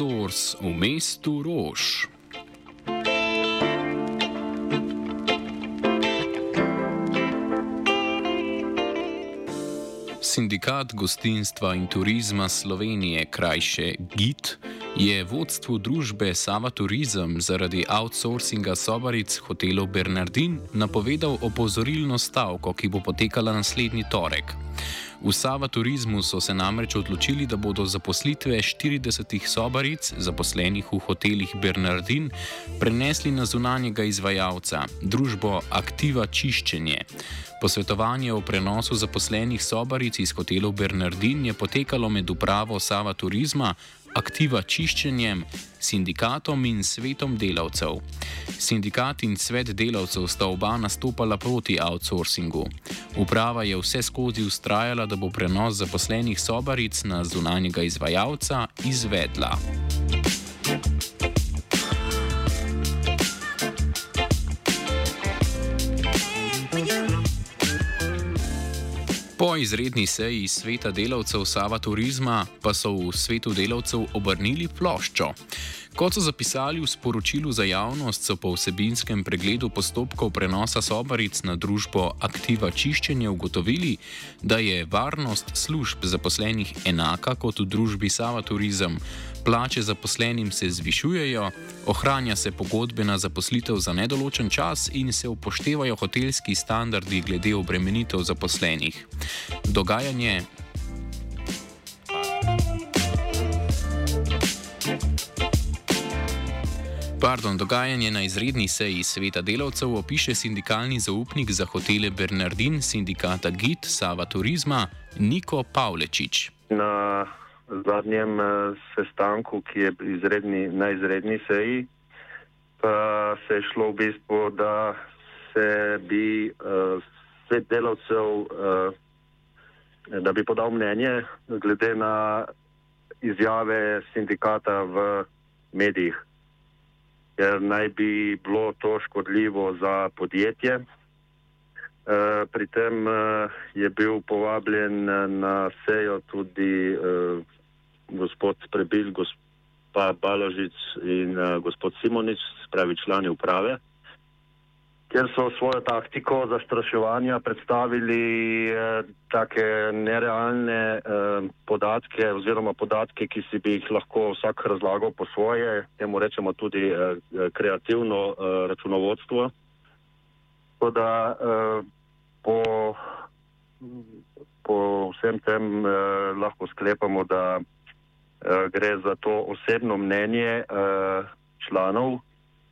Outsource v mestu Rož. Sindikat gostinstva in turizma Slovenije, krajše GIT, je vodstvu družbe Sava Turizem zaradi outsourcinga sobaric hotelov Bernardin napovedal opozorilno stavko, ki bo potekala naslednji torek. V Sava Turizmu so se namreč odločili, da bodo zaposlitve 40 sobaric, zaposlenih v hotelih Bernardin, prenesli na zunanjega izvajalca, družbo Aktiva Čiščenje. Posvetovanje o prenosu zaposlenih sobaric iz hotelov Bernardin je potekalo med upravo Sava Turizma, aktiva čiščenjem, sindikatom in svetom delavcev. Sindikat in svet delavcev sta oba nastopala proti outsourcingu. Uprava je vse skozi ustrajala, da bo prenos zaposlenih sobaric na zunanjega izvajalca izvedla. Po izredni seji sveta delavcev Sava Turizma pa so v svetu delavcev obrnili ploščo. Kot so zapisali v sporočilu za javnost, so po vsebinskem pregledu postopkov prenosa sobaric na družbo Aktiva Čiščenje ugotovili, da je varnost služb zaposlenih enaka kot v družbi Sava Turizem, plače zaposlenim se zvišujejo, ohranja se pogodbena zaposlitev za nedoločen čas in se upoštevajo hotelski standardi glede obremenitev zaposlenih. Dogajanje Pardon, dogajanje na izredni seji sveta delavcev opiše sindikalni zaupnik za hotele Bernardin sindikata GIT Sava Turizma Niko Pavlečič. Na zadnjem eh, sestanku, ki je izredni, na izredni seji, pa se je šlo v bistvu, da se bi uh, svet delavcev, uh, da bi podal mnenje glede na izjave sindikata v medijih ker naj bi bilo to škodljivo za podjetje. Uh, pri tem uh, je bil povabljen na sejo tudi uh, gospod Prebil, gospa Baložic in uh, gospod Simonič, spravi člani uprave kjer so svojo taktiko zastraševanja predstavili eh, take nerealne eh, podatke oziroma podatke, ki si bi jih lahko vsak razlagal po svoje, temu rečemo tudi eh, kreativno eh, računovodstvo. Tako da eh, po, po vsem tem eh, lahko sklepamo, da gre za to osebno mnenje eh, članov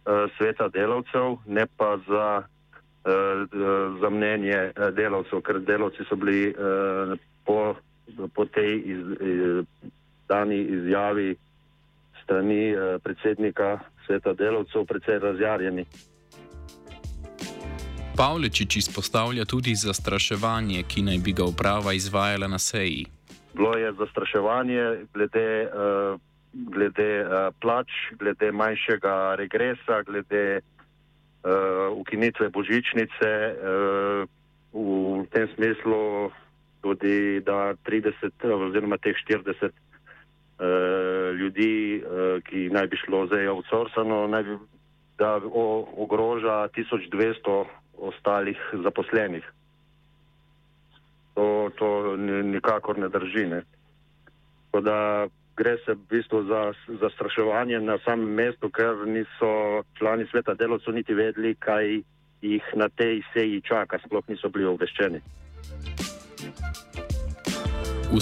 Eh, sveta delavcev, ne pa za, eh, za mnenje eh, delavcev, ker delavci so bili po, po tej iz, dani izjavi strani predsednika sveta delavcev precej razjarjeni. Pavlečič izpostavlja tudi zastraševanje, ki naj bi ga uprava izvajala na seji. Bilo je zastraševanje glede uh, glede uh, plač, glede manjšega regresa, glede uh, ukinitve božičnice, uh, v tem smislu tudi, da 30 oziroma teh 40 uh, ljudi, uh, ki naj bi šlo zdaj outsourcano, naj bi, da o, ogroža 1200 ostalih zaposlenih. To, to nikakor ne drži. Ne. Da gre se v bistvu za zastraševanje na samem mestu, ker niso člani sveta delovcev niti vedeli, kaj jih na tej seji čaka, sploh niso bili obveščeni. V,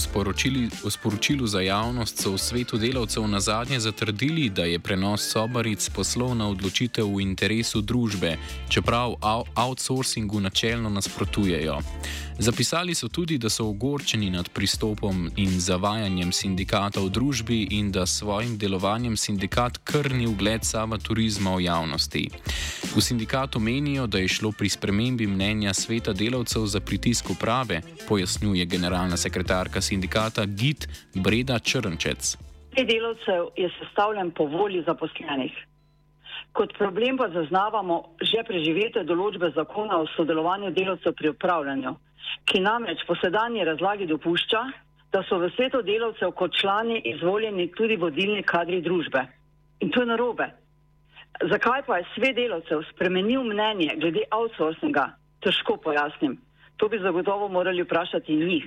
v sporočilu za javnost so v svetu delavcev na zadnje zatrdili, da je prenos sobaric poslovna odločitev v interesu družbe, čeprav outsourcingu načelno nasprotujejo. Zapisali so tudi, da so ogorčeni nad pristopom in zavajanjem sindikata v družbi in da s svojim delovanjem sindikat krni ugled sama turizma v javnosti. V sindikatu menijo, da je šlo pri spremembi mnenja sveta delavcev za pritisk uprave, pojasnjuje generalna sekretarka sindikata GIT Breda Črnčec. Delavcev je sestavljen po volji zaposlenih. Kot problem pa zaznavamo že preživete določbe zakona o sodelovanju delavcev pri upravljanju ki namreč po sedanji razlagi dopušča, da so v svetu delavcev kot člani izvoljeni tudi vodilni kadri družbe. In to je narobe. Zakaj pa je svet delavcev spremenil mnenje glede outsourcinga, težko pojasnim. To bi zagotovo morali vprašati njih.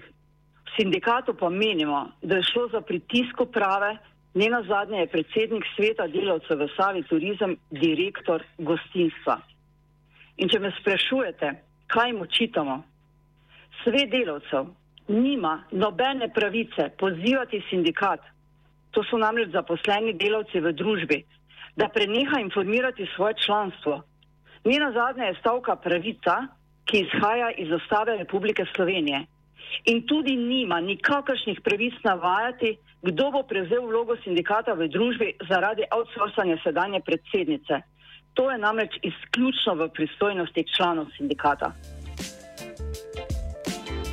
Sindikatu pa menimo, da je šlo za pritisk uprave, ne na zadnje je predsednik sveta delavcev v Savi Turizem direktor gostinstva. In če me sprašujete, kaj jim očitamo, svet delavcev nima nobene pravice pozivati sindikat, to so namreč zaposleni delavci v družbi, da preneha informirati svoje članstvo. Njena zadnja je stavka pravica, ki izhaja iz ostave Republike Slovenije. In tudi nima nikakršnih pravic navajati, kdo bo prevzel vlogo sindikata v družbi zaradi outsourcanja sedanje predsednice. To je namreč izključno v pristojnosti članov sindikata.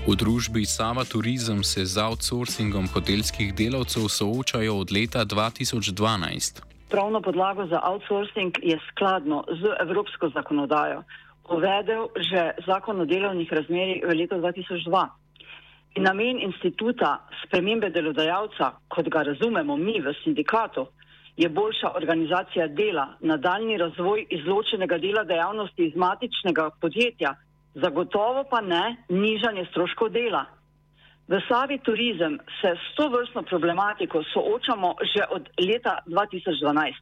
V družbi Sava Turizem se z outsourcingom hotelskih delavcev soočajo od leta 2012. Pravno podlago za outsourcing je skladno z evropsko zakonodajo uvedel že zakon o delovnih razmerjih v letu 2002. Namen instituta spremembe delodajalca, kot ga razumemo mi v sindikatu, je boljša organizacija dela, nadaljni razvoj izločenega dela dejavnosti iz matičnega podjetja, zagotovo pa ne nižanje stroškov dela. V Savi turizem se s to vrstno problematiko soočamo že od leta 2012.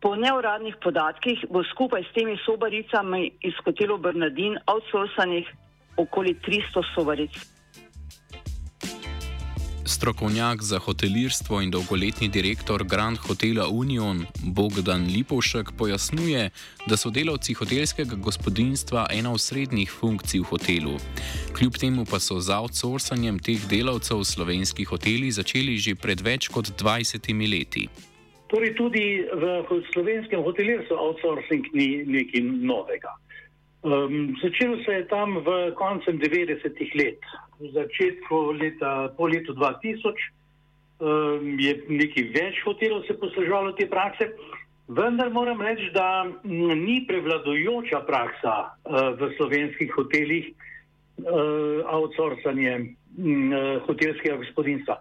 Po neuradnih podatkih bo skupaj s temi sobaricami iz hotelu Bernardin outsourcanih okoli 300 sobaric. Strokovnjak za hotelirstvo in dolgoletni direktor Grand Hotela Union Bogdan Lipovšek pojasnjuje, da so delavci hotelskega gospodinstva ena od srednjih funkcij v hotelu. Kljub temu pa so z outsourcanjem teh delavcev slovenski hoteli začeli že pred več kot 20 leti. Torej, tudi v slovenskem hotelirstvu outsourcing ni nekaj novega. Um, začelo se je tam v koncem 90-ih let, v začetku leta, po letu 2000 um, je nekaj več hotelov se posluževalo te prakse, vendar moram reči, da ni prevladojoča praksa uh, v slovenskih hotelih uh, outsourcanje uh, hotelskega gospodinstva.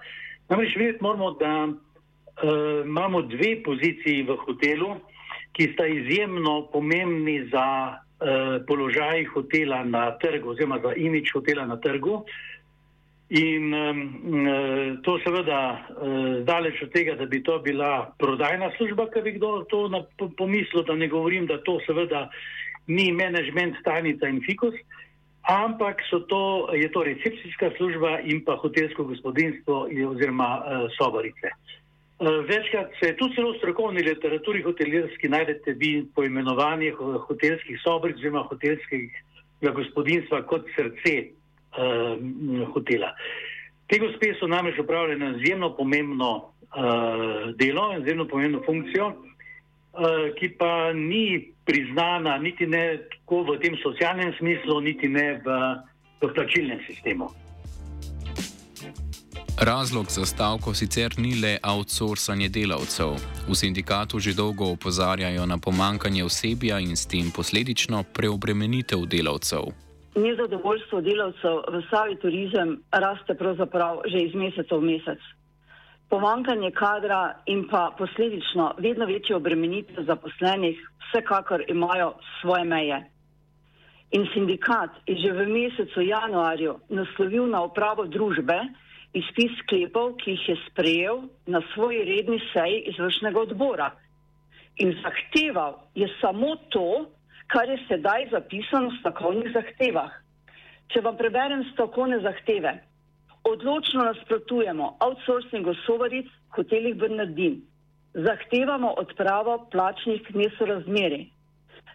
Namreč vedeti moramo, da uh, imamo dve poziciji v hotelu, ki sta izjemno pomembni za položaj hotela na trgu, oziroma za imič hotela na trgu. In um, to seveda uh, daleč od tega, da bi to bila prodajna služba, ki bi kdo to pomislil, da ne govorim, da to seveda ni management, tajnica in fikus, ampak to, je to recepcijska služba in pa hotelsko gospodinstvo oziroma uh, sobarice. Eh, večkrat se je tudi celo v strokovni literaturi hotelirski najdete vi poimenovanje hotelskih sobric oziroma hotelskega gospodinstva kot srce uh, hotela. Te gospe so namreč upravljene izjemno pomembno uh, delo, izjemno pomembno funkcijo, uh, ki pa ni priznana niti ne tako v tem socialnem smislu, niti ne v, v plačilnem sistemu. Razlog za stavko sicer ni le outsourcanje delavcev. V sindikatu že dolgo opozarjajo na pomankanje osebja in s tem posledično preobremenitev delavcev. Nezadovoljstvo delavcev v Savi turizem raste pravzaprav že iz meseca v mesec. Pomankanje kadra in pa posledično vedno večje obremenitve zaposlenih vsekakor imajo svoje meje. In sindikat je že v mesecu januarju naslovil na upravo družbe, izpis sklepov, ki jih je sprejel na svoji redni seji izvršnega odbora. In zahteval je samo to, kar je sedaj zapisano v stavkovnih zahtevah. Če vam preberem stavkovne zahteve, odločno nasprotujemo outsourcingu sovaric hotelih Bernardin, zahtevamo odpravo plačnih nesorazmeri,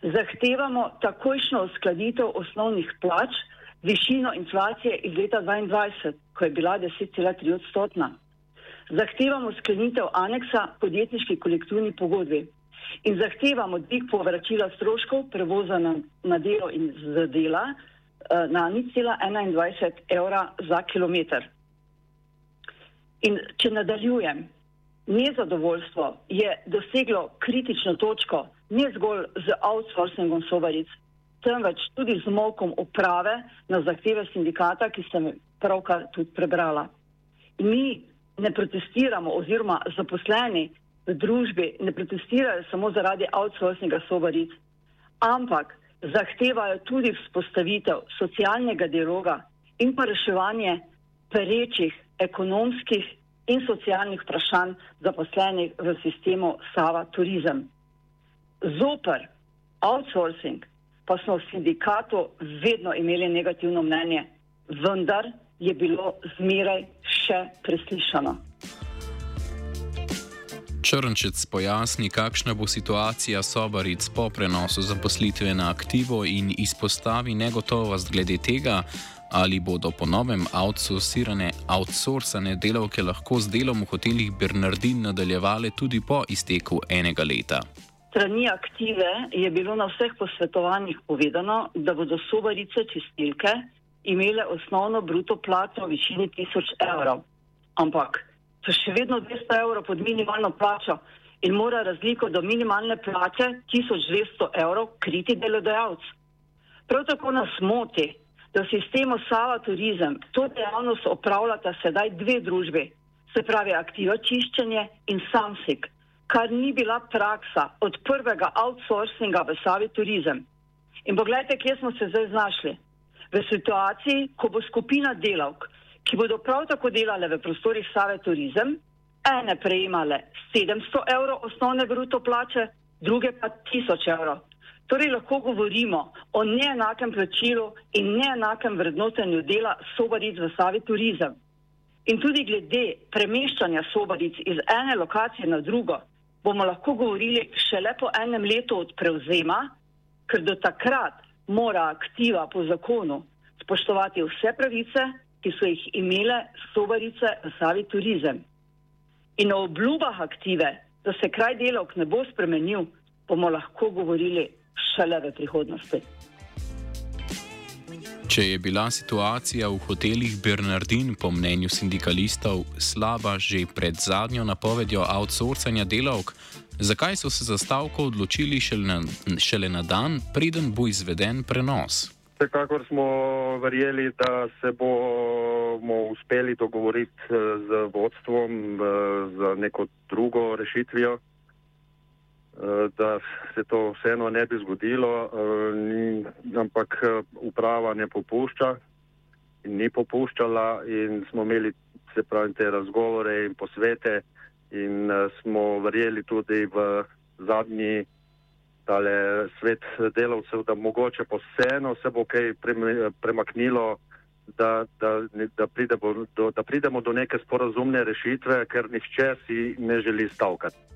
zahtevamo takojšno uskladitev osnovnih plač, višino inflacije iz leta 2022, ko je bila 10,3 odstotna. Zahtevamo sklenitev aneksa podjetniški kolektivni pogodbi in zahtevamo dvig povračila stroškov prevoza na, na delo in z dela eh, na 0,21 evra za kilometr. In če nadaljujem, nezadovoljstvo je doseglo kritično točko ne zgolj z outsourcingom sovaric, temveč tudi z mokom uprave na zahteve sindikata, ki sem pravkar tudi prebrala. mi ne protestiramo oziroma zaposleni v družbi ne protestirajo samo zaradi outsourcinga sobaric, ampak zahtevajo tudi vzpostavitev socialnega dialoga in pa reševanje perečih ekonomskih in socialnih vprašanj zaposlenih v sistemu Sava Turizem. Zoper outsourcing pa smo v sindikatu vedno imeli negativno mnenje, vendar je bilo zmeraj še preslišano. Črnčec pojasni, kakšna bo situacija sobaric po prenosu zaposlitve na aktivo in izpostavi negotovost glede tega, ali bodo po novem outsourcane delavke lahko z delom v hotelih Bernardin nadaljevale tudi po izteku enega leta. Strani aktive je bilo na vseh posvetovanjih povedano, da bodo sobarice čistilke imele osnovno bruto plačo v višini 1000 evrov. Ampak so še vedno 200 evrov pod minimalno plačo in mora razliko do minimalne plače 1200 evrov kriti delodajalec. Prav tako nas moti, da v sistemu Sava Turizem to dejavnost opravljata sedaj dve družbi, se pravi aktiva čiščenje in samsik, kar ni bila praksa od prvega outsourcinga v Savi Turizem. In pogledajte, kje smo se zdaj znašli. V situaciji, ko bo skupina delavk, ki bodo prav tako delale v prostorih Save Turizem, ene prejemale 700 evrov osnovne bruto plače, druge pa 1000 evrov. Torej lahko govorimo o neenakem plačilu in neenakem vrednotenju dela sobaric v Savi Turizem. In tudi glede premeščanja sobaric iz ene lokacije na drugo bomo lahko govorili šele po enem letu od prevzema, ker do takrat mora aktiva po zakonu spoštovati vse pravice, ki so jih imele sobarice v Savi Turizem. In o obljubah aktive, da se kraj delavk ne bo spremenil, bomo lahko govorili šele v prihodnosti. Če je bila situacija v hotelih Bernardin po mnenju sindikalistov slaba že pred zadnjo napovedjo outsourcanja delavk, zakaj so se za stavko odločili šele na, šele na dan, preden bo izveden prenos? Vsekakor smo verjeli, da se bomo uspeli dogovoriti eh, z vodstvom eh, za neko drugo rešitvijo. Eh, da se to vseeno ne bi zgodilo, eh, ampak eh, uprava ne popušča in ni popuščala in smo imeli se pravi te razgovore in posvete in smo verjeli tudi v zadnji tale svet delavcev, da mogoče vseeno se bo kaj premaknilo, da, da, da, pridemo do, da pridemo do neke sporazumne rešitve, ker nihče si ne želi stavkati.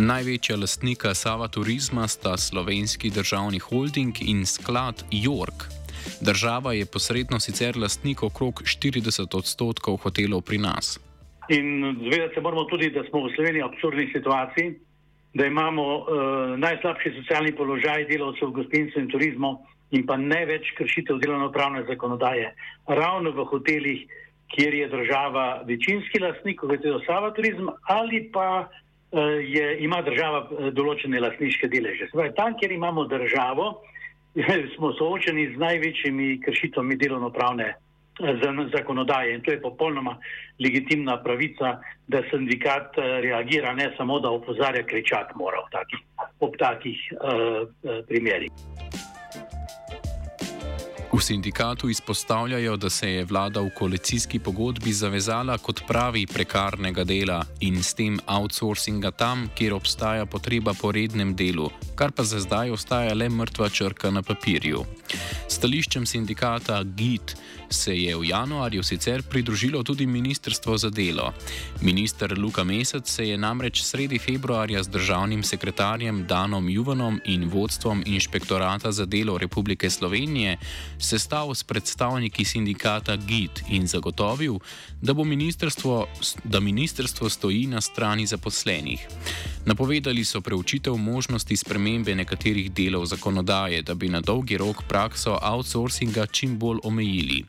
Največja lastnika Sava Turizma sta slovenski državni holding in sklad York. Država je posredno sicer lastnik okrog 40 odstotkov hotelov pri nas. In zvedeti se moramo tudi, da smo v Sloveniji v absurdni situaciji, da imamo uh, najslabši socialni položaj delavcev v gostinstvu in turizmu in pa največ kršitev delovno-pravne zakonodaje ravno v hotelih, kjer je država večinski lastnik, kot je Sava Turizm ali pa je, ima država eh, določene lasniške deleže. Zdaj, tam, kjer imamo državo, smo soočeni z največjimi kršitvami delovno-pravne eh, zakonodaje in to je popolnoma legitimna pravica, da sindikat reagira, ne samo da opozarja, kričati mora v takih, ob takih uh, primerih. V sindikatu izpostavljajo, da se je vlada v koalicijski pogodbi zavezala k odpravi prekarnega dela in s tem outsourcinga tam, kjer obstaja potreba po rednem delu, kar pa za zdaj ostaja le mrtva črka na papirju. Stališčem sindikata GIT se je v januarju sicer pridružilo tudi Ministrstvo za delo. Minister Luka Mesec se je namreč sredi februarja z državnim sekretarjem Danom Juvanom in vodstvom Inšpektorata za delo Republike Slovenije sestal s predstavniki sindikata GIT in zagotovil, da ministrstvo, da ministrstvo stoji na strani zaposlenih. Napovedali so preučitev možnosti spremembe nekaterih delov zakonodaje, da bi na dolgi rok prakso outsourcinga čim bolj omejili.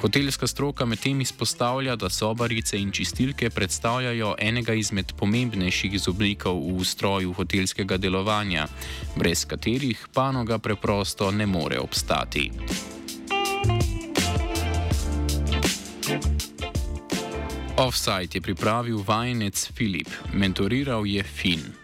Hotelska stroka medtem izpostavlja, da sobarice in čistilke predstavljajo enega izmed pomembnejših zobnikov v ustroju hotelskega delovanja, brez katerih panoga preprosto ne more obstati. Offside je pripravil vajenec Filip, mentoriral je Fin.